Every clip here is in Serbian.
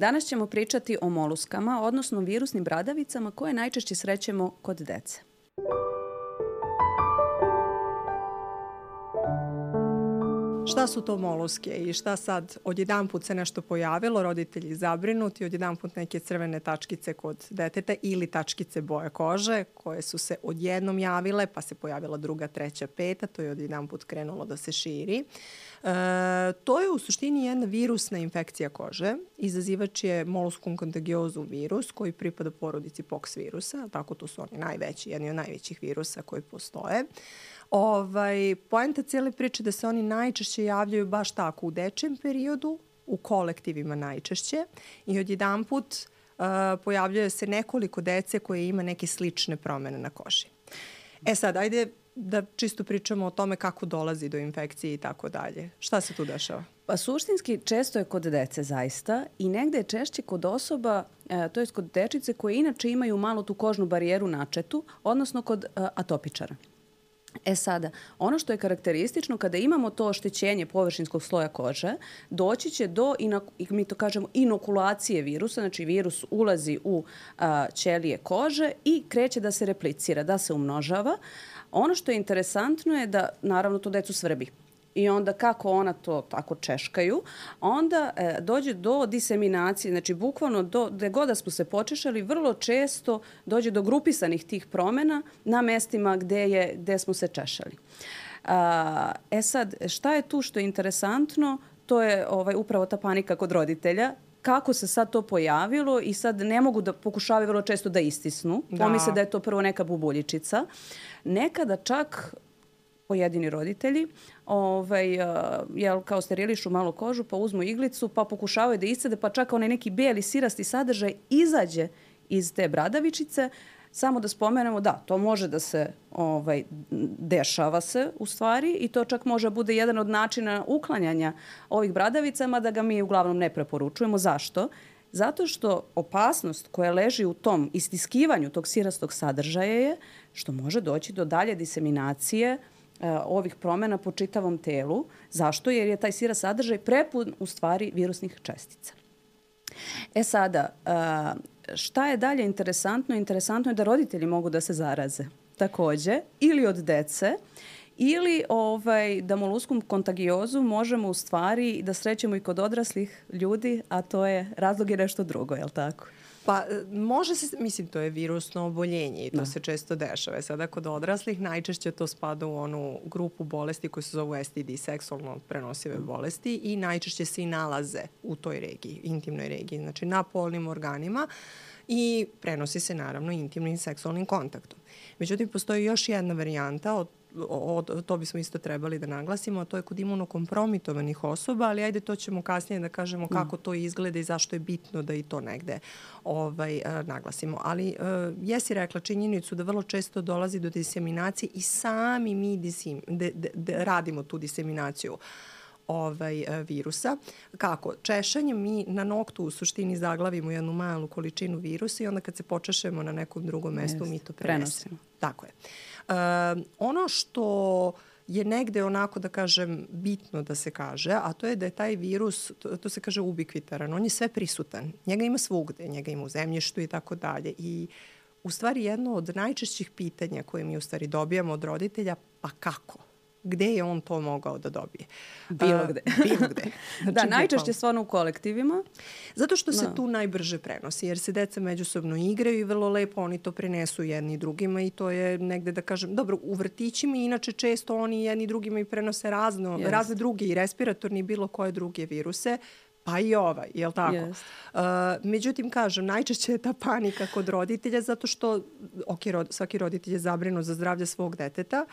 Danas ćemo pričati o moluskama, odnosno virusnim bradavicama koje najčešće srećemo kod dece. Šta su to moluske i šta sad odjedan put se nešto pojavilo, roditelji zabrinuti, odjedan put neke crvene tačkice kod deteta ili tačkice boje kože koje su se odjednom javile, pa se pojavila druga, treća, peta, to je odjedan put krenulo da se širi. E, to je u suštini jedna virusna infekcija kože. Izazivač je moluskum contagiosum virus koji pripada porodici pox virusa, tako to su oni najveći, jedni od najvećih virusa koji postoje. Ovaj, poenta cijele priče da se oni najčešće javljaju baš tako u dečjem periodu, u kolektivima najčešće i odjedan put uh, pojavljuje se nekoliko dece koje ima neke slične promene na koži. E sad, ajde da čisto pričamo o tome kako dolazi do infekcije i tako dalje. Šta se tu dešava? Pa suštinski često je kod dece zaista i negde je češće kod osoba, e, to je kod dečice koje inače imaju malo tu kožnu barijeru načetu, odnosno kod e, atopičara. E sada, ono što je karakteristično kada imamo to oštećenje površinskog sloja kože, doći će do, mi to kažemo, inokulacije virusa, znači virus ulazi u a, ćelije kože i kreće da se replicira, da se umnožava. Ono što je interesantno je da, naravno, to decu svrbi i onda kako ona to tako češkaju, onda e, dođe do diseminacije, znači bukvalno do, gde god da smo se počešali, vrlo često dođe do grupisanih tih promena na mestima gde, je, gde smo se češali. A, e sad, šta je tu što je interesantno? To je ovaj, upravo ta panika kod roditelja kako se sad to pojavilo i sad ne mogu da pokušavaju vrlo često da istisnu. Da. Pomisle da je to prvo neka bubuljičica. Nekada čak pojedini roditelji, ovaj, jel, kao sterilišu malo kožu, pa uzmu iglicu, pa pokušavaju da iscede, pa čak onaj neki bijeli sirasti sadržaj izađe iz te bradavičice, Samo da spomenemo, da, to može da se ovaj, dešava se u stvari i to čak može da bude jedan od načina uklanjanja ovih bradavicama da ga mi uglavnom ne preporučujemo. Zašto? Zato što opasnost koja leži u tom istiskivanju tog sirastog sadržaja je što može doći do dalje diseminacije uh, ovih promena po čitavom telu. Zašto? Jer je taj sira sadržaj prepun u stvari virusnih čestica. E sada, e, šta je dalje interesantno? Interesantno je da roditelji mogu da se zaraze takođe ili od dece ili ovaj, da moluskum kontagiozu možemo u stvari da srećemo i kod odraslih ljudi, a to je razlog je nešto drugo, je li tako? Pa e, može se, mislim, to je virusno oboljenje i to da. se često dešava. Sada kod odraslih najčešće to spada u onu grupu bolesti koje se zovu STD, seksualno prenosive mm. bolesti i najčešće se i nalaze u toj regiji, intimnoj regiji, znači na polnim organima i prenosi se naravno intimnim seksualnim kontaktom. Međutim, postoji još jedna varijanta od o, to bismo isto trebali da naglasimo, a to je kod imunokompromitovanih osoba, ali ajde to ćemo kasnije da kažemo mm. kako to izgleda i zašto je bitno da i to negde ovaj, uh, naglasimo. Ali uh, jesi rekla činjenicu da vrlo često dolazi do diseminacije i sami mi disim, de, de, de, radimo tu diseminaciju ovaj, e, virusa. Kako? Češanjem mi na noktu u suštini zaglavimo jednu malu količinu virusa i onda kad se počešemo na nekom drugom mestu mi to prenesemo. prenosimo. Tako je. Ono što je negde onako da kažem bitno da se kaže, a to je da je taj virus, to, to se kaže ubikvitaran, on je sve prisutan. Njega ima svugde, njega ima u zemljištu i tako dalje. I u stvari jedno od najčešćih pitanja koje mi u stvari dobijamo od roditelja, pa kako? Gde je on to mogao da dobije. Bilo gde. Uh, bilo gde. Znači, da, najčešće stvarno u kolektivima. Zato što se da. tu najbrže prenosi, jer se deca međusobno igraju i vrlo lepo oni to prenesu jedni drugima i to je negde da kažem, dobro, u vrtićima inače često oni jedni drugima i prenose razno, yes. razne druge i respiratorni i bilo koje druge viruse, pa i ovaj, je li tako? Yes. Uh, međutim, kažem, najčešće je ta panika kod roditelja zato što, ok, rod, svaki roditelj je zabrinu za zdravlje svog deteta,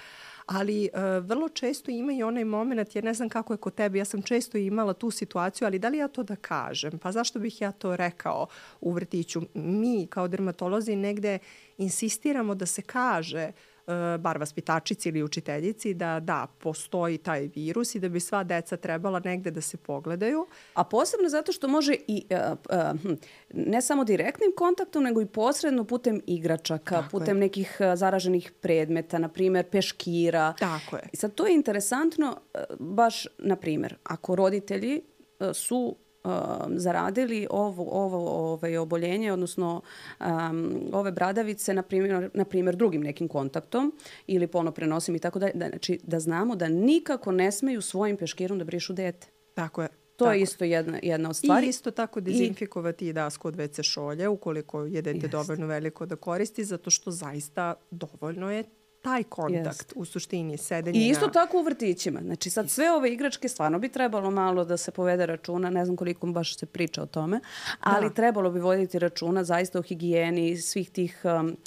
ali uh, vrlo često ima i onaj moment, ja ne znam kako je kod tebe, ja sam često imala tu situaciju, ali da li ja to da kažem? Pa zašto bih ja to rekao u vrtiću? Mi kao dermatolozi negde insistiramo da se kaže uh, E, bar vaspitačici ili učiteljici da da, postoji taj virus i da bi sva deca trebala negde da se pogledaju. A posebno zato što može i uh, uh, ne samo direktnim kontaktom, nego i posredno putem igračaka, Tako putem je. nekih zaraženih predmeta, na primer peškira. Tako je. I sad to je interesantno, baš, na primer, ako roditelji su zaradili ovo, ovo ovaj, oboljenje, odnosno um, ove bradavice, na primjer, na primjer drugim nekim kontaktom ili polno prenosim i tako da, da, znači, da znamo da nikako ne smeju svojim peškirom da brišu dete. Tako je. To tako. je isto jedna, jedna od stvari. I isto tako dezinfikovati I, dasku od WC šolje ukoliko je dete jest. dovoljno veliko da koristi, zato što zaista dovoljno je taj kontakt Jest. u suštini sedenje I isto na... tako u vrtićima. Znači sad sve ove igračke stvarno bi trebalo malo da se povede računa, ne znam koliko baš se priča o tome, ali da. trebalo bi voditi računa zaista o higijeni svih tih um,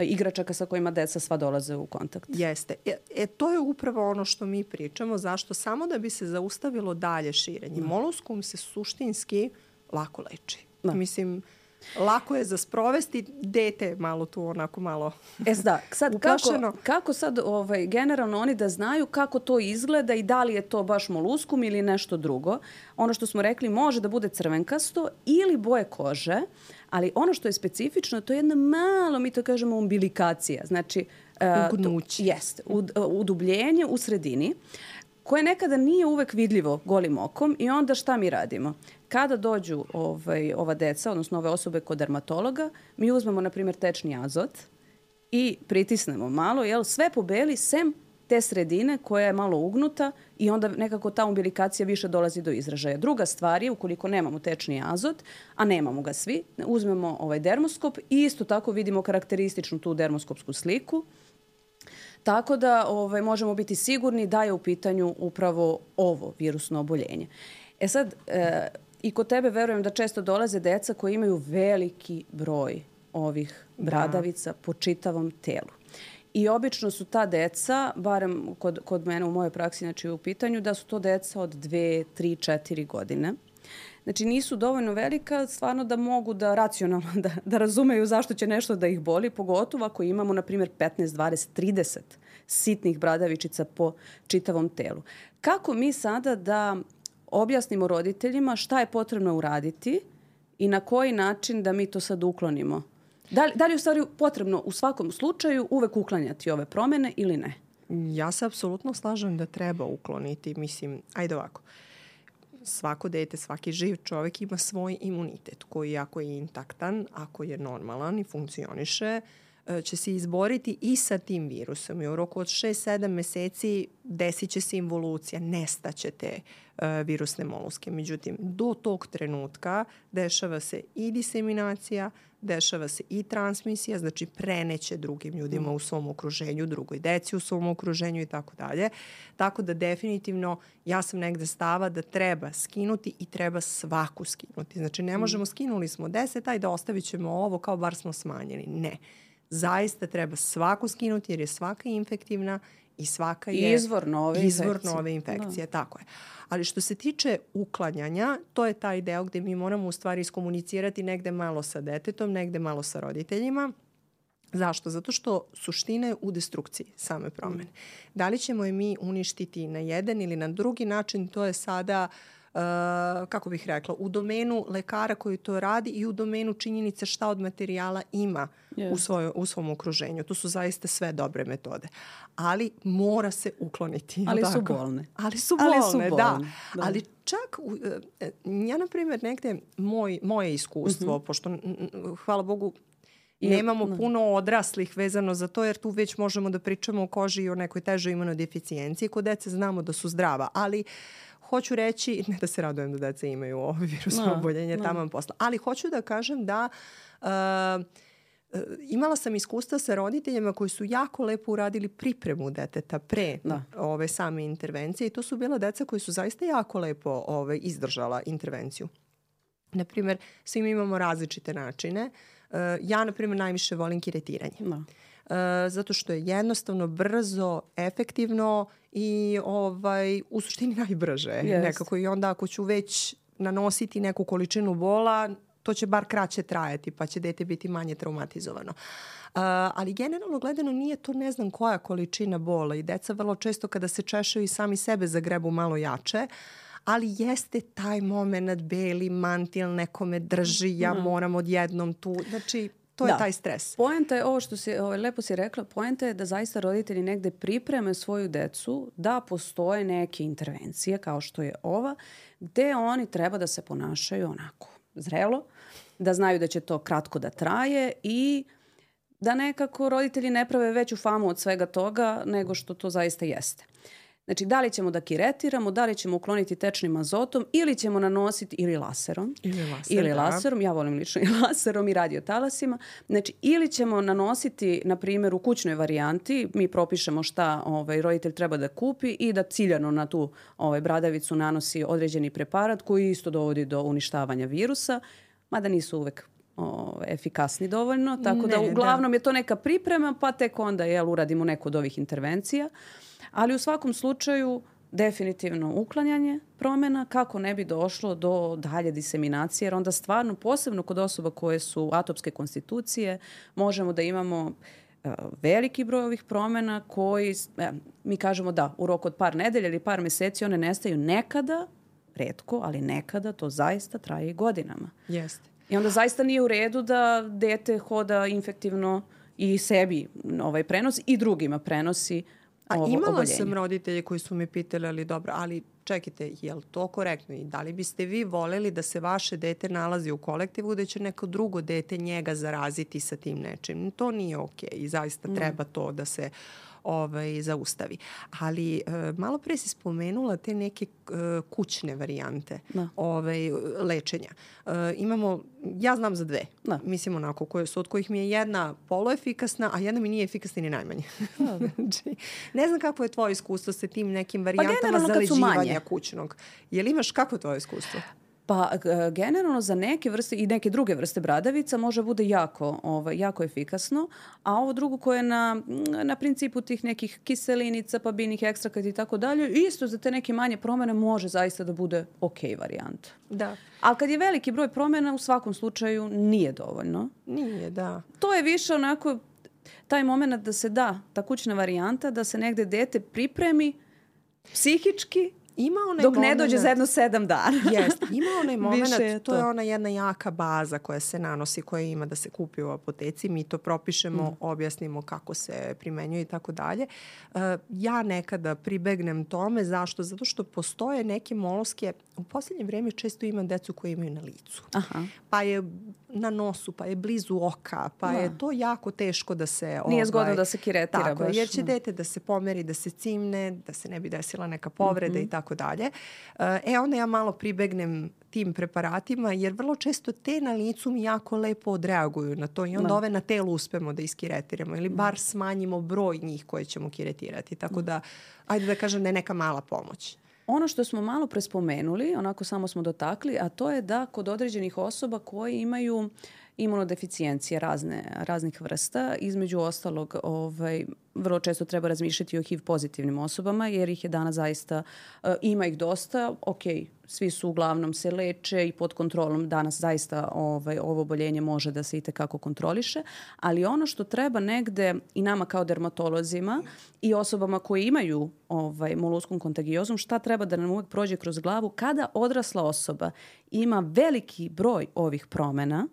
igračaka sa kojima deca sva dolaze u kontakt. Jeste. E, e, to je upravo ono što mi pričamo. Zašto? Samo da bi se zaustavilo dalje širenje. Da. Moluskum se suštinski lako leči. Da. Mislim, lako je za sprovesti, dete malo tu onako malo E da, sad kako, kako sad ovaj, generalno oni da znaju kako to izgleda i da li je to baš moluskum ili nešto drugo. Ono što smo rekli može da bude crvenkasto ili boje kože, ali ono što je specifično to je jedna malo, mi to kažemo, umbilikacija. Znači, Ugnuće. Uh, jeste, ud, udubljenje u sredini koje nekada nije uvek vidljivo golim okom i onda šta mi radimo? Kada dođu ovaj, ova deca, odnosno ove osobe kod dermatologa, mi uzmemo, na primjer, tečni azot i pritisnemo malo, jel, sve pobeli sem te sredine koja je malo ugnuta i onda nekako ta umbilikacija više dolazi do izražaja. Druga stvar je, ukoliko nemamo tečni azot, a nemamo ga svi, uzmemo ovaj dermoskop i isto tako vidimo karakterističnu tu dermoskopsku sliku. Tako da ovaj, možemo biti sigurni da je u pitanju upravo ovo virusno oboljenje. E sad, e, i kod tebe verujem da često dolaze deca koji imaju veliki broj ovih da. bradavica da. po čitavom telu. I obično su ta deca, barem kod, kod mene u mojoj praksi, znači u pitanju, da su to deca od 2, 3, 4 godine. Znači nisu dovoljno velika stvarno da mogu da racionalno da, da razumeju zašto će nešto da ih boli, pogotovo ako imamo na primjer 15, 20, 30 sitnih bradavičica po čitavom telu. Kako mi sada da objasnimo roditeljima šta je potrebno uraditi i na koji način da mi to sad uklonimo. Da li, da li je u stvari potrebno u svakom slučaju uvek uklanjati ove promene ili ne? Ja se apsolutno slažem da treba ukloniti. Mislim, ajde ovako. Svako dete, svaki živ čovek ima svoj imunitet koji ako je intaktan, ako je normalan i funkcioniše, uh, će se izboriti i sa tim virusom i u roku od 6-7 meseci desit će se involucija, nestaće te uh, virusne moluske. Međutim, do tog trenutka dešava se i diseminacija, dešava se i transmisija, znači preneće drugim ljudima u svom okruženju, drugoj deci u svom okruženju i tako dalje. Tako da definitivno ja sam negde stava da treba skinuti i treba svaku skinuti. Znači ne možemo, skinuli smo 10, ajde ostavit ćemo ovo kao bar smo smanjeni. Ne zaista treba svaku skinuti jer je svaka infektivna i svaka je izvor nove izvor infekcije. nove infekcije, da. tako je. Ali što se tiče uklanjanja, to je taj deo gde mi moramo u stvari iskomunicirati negde malo sa detetom, negde malo sa roditeljima. Zašto? Zato što suština je u destrukciji same promene. Mm. Da li ćemo je mi uništiti na jedan ili na drugi način, to je sada Uh, kako bih rekla, u domenu lekara koji to radi i u domenu činjenice šta od materijala ima yes. u, svoj, u svom okruženju. To su zaista sve dobre metode. Ali mora se ukloniti. Ali tako? su bolne. Ali su bolne, Ali su bolne da. da. Ali čak, uh, ja na primjer negde, moj, moje iskustvo, uh mhm. -huh. pošto hvala Bogu I, Nemamo no. puno odraslih vezano za to, jer tu već možemo da pričamo o koži i o nekoj težoj imunodeficijenciji. Kod dece znamo da su zdrava, ali uh, hoću reći, ne da se radujem da deca imaju ovo virusno no, oboljenje no. tamo posla, ali hoću da kažem da uh, imala sam iskustva sa roditeljima koji su jako lepo uradili pripremu deteta pre da. ove same intervencije i to su bila deca koji su zaista jako lepo ove, izdržala intervenciju. Naprimer, svi mi imamo različite načine. Uh, ja, na primjer, najviše volim kiretiranje. Da. Uh, zato što je jednostavno, brzo, efektivno i ovaj, u suštini najbrže. Yes. Nekako i onda ako ću već nanositi neku količinu bola, to će bar kraće trajati, pa će dete biti manje traumatizovano. Uh, ali generalno gledano nije to ne znam koja količina bola i deca vrlo često kada se češaju i sami sebe zagrebu malo jače, ali jeste taj moment beli mantil nekome drži, ja mm. moram odjednom tu, znači to da. je taj stres. Poenta je ovo što si, ovo, ovaj, lepo si rekla, poenta je da zaista roditelji negde pripreme svoju decu da postoje neke intervencije kao što je ova, gde oni treba da se ponašaju onako zrelo, da znaju da će to kratko da traje i da nekako roditelji ne prave veću famu od svega toga nego što to zaista jeste. Znači, da li ćemo da kiretiramo, da li ćemo ukloniti tečnim azotom ili ćemo nanositi ili laserom. Ili laser, Ili da. laserom, ja volim lično i laserom i radiotalasima. Znači, ili ćemo nanositi, na primjer, u kućnoj varijanti, mi propišemo šta ovaj, roditelj treba da kupi i da ciljano na tu ovaj, bradavicu nanosi određeni preparat koji isto dovodi do uništavanja virusa, mada nisu uvek o, efikasni dovoljno, tako da Ne, da. uglavnom je to neka priprema, pa tek onda jel, uradimo neku od ovih intervencija. Ali u svakom slučaju definitivno uklanjanje promena kako ne bi došlo do dalje diseminacije, jer onda stvarno, posebno kod osoba koje su atopske konstitucije, možemo da imamo e, veliki broj ovih promena koji, e, mi kažemo da, u roku od par nedelja ili par meseci one nestaju nekada, redko, ali nekada to zaista traje i godinama. Jeste. I onda zaista nije u redu da dete hoda infektivno i sebi ovaj prenos i drugima prenosi A ovo imala oboljenje. sam roditelje koji su me pitali, ali dobro, ali čekajte, je li to korektno i da li biste vi voleli da se vaše dete nalazi u kolektivu da će neko drugo dete njega zaraziti sa tim nečim? To nije okej i zaista treba to da se ovaj, zaustavi. Ali e, malo pre si spomenula te neke e, kućne varijante Da. ovaj, lečenja. E, imamo, ja znam za dve. Da. Mislim onako, koje su, od kojih mi je jedna poluefikasna, a jedna mi nije efikasna ni najmanje. znači, ne znam kako je tvoje iskustvo sa tim nekim varijantama manje. zaleđivanja kućnog. Jel imaš, kako je tvoje iskustvo? Pa generalno za neke vrste i neke druge vrste bradavica može bude jako, ovaj, jako efikasno, a ovo drugo koje je na, na principu tih nekih kiselinica, pa ekstrakata i tako dalje, isto za te neke manje promene može zaista da bude ok varijanta. Da. Ali kad je veliki broj promena, u svakom slučaju nije dovoljno. Nije, da. To je više onako taj moment da se da, ta kućna varijanta, da se negde dete pripremi psihički Ima onaj dok ne momenat- dođe za jedno sedam dana. Jeste, ima onaj moment, je to je to. ona jedna jaka baza koja se nanosi, koja ima da se kupi u apoteci, mi to propišemo, Mm. objasnimo kako se primenjuje i tako dalje. Uh, Ja nekada pribegnem tome, zašto? Zato što postoje neke moloske, u posljednje vreme često imam decu koje imaju na licu. Aha. Pa je na nosu, pa je blizu oka, pa Da. je to jako teško da se... Nije ovaj, zgodno da se kiretira Tako, je, baš, jer će da. dete da se pomeri, da se cimne, da se ne bi desila neka povreda Mhm. i tako dalje. E, onda ja malo pribegnem tim preparatima, jer vrlo često te na licu mi jako lepo odreaguju na to i onda Da. ove na telu uspemo da iskiretiramo ili bar Mhm. smanjimo broj njih koje ćemo kiretirati. Tako da, ajde da kažem da je neka mala pomoć. Ono što smo malo prespomenuli, onako samo smo dotakli, a to je da kod određenih osoba koji imaju imunodeficijencije razne, raznih vrsta, između ostalog ovaj, vrlo često treba razmišljati o HIV pozitivnim osobama jer ih je danas zaista, e, ima ih dosta, ok, svi su uglavnom se leče i pod kontrolom danas zaista ovaj, ovo oboljenje može da se i tekako kontroliše, ali ono što treba negde i nama kao dermatolozima i osobama koji imaju ovaj, moluskom kontagiozom, šta treba da nam uvek prođe kroz glavu kada odrasla osoba ima veliki broj ovih promena,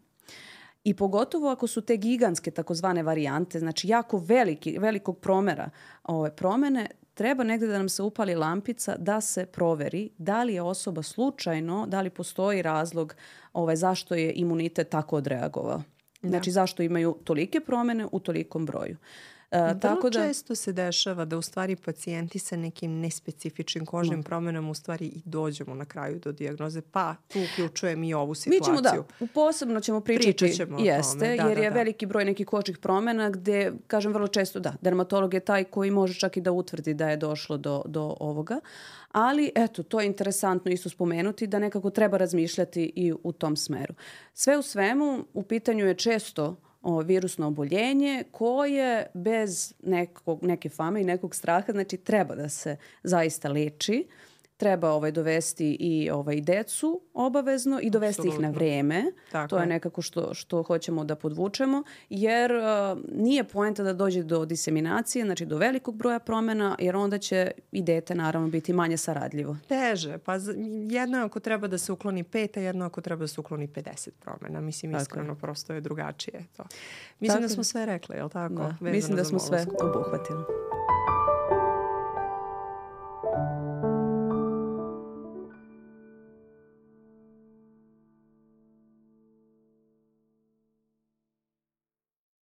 i pogotovo ako su te gigantske takozvane varijante, znači jako veliki, velikog promera ove promene, treba negde da nam se upali lampica da se proveri da li je osoba slučajno, da li postoji razlog ovaj, zašto je imunitet tako odreagovao. Znači zašto imaju tolike promene u tolikom broju. E, Vrlo tako da, često se dešava da u stvari pacijenti sa nekim nespecifičnim kožnim promenama u stvari i dođemo na kraju do dijagnoze, pa tu uključujem i ovu Mi situaciju. ćemo da, posebno ćemo pričati, Pričat ćemo o tome, jeste, da, jer da, je da. veliki broj nekih kočnih promena gde, kažem vrlo često da, dermatolog je taj koji može čak i da utvrdi da je došlo do, do ovoga, ali eto, to je interesantno isto spomenuti da nekako treba razmišljati i u tom smeru. Sve u svemu, u pitanju je često o, virusno oboljenje koje bez nekog, neke fame i nekog straha, znači treba da se zaista leči treba ovaj dovesti i ovaj decu obavezno i dovesti Absolutno. ih na vreme. Tako to je nekako što što hoćemo da podvučemo jer uh, nije poenta da dođe do diseminacije, znači do velikog broja promena jer onda će i dete naravno biti manje saradljivo. Teže, pa jedno ako treba da se ukloni pet, a jedno ako treba da se ukloni 50 promena. Mislim tako. iskreno prosto je drugačije to. Mislim da tako. da smo sve rekle, je li tako? Da. Mislim da smo sve obuhvatili.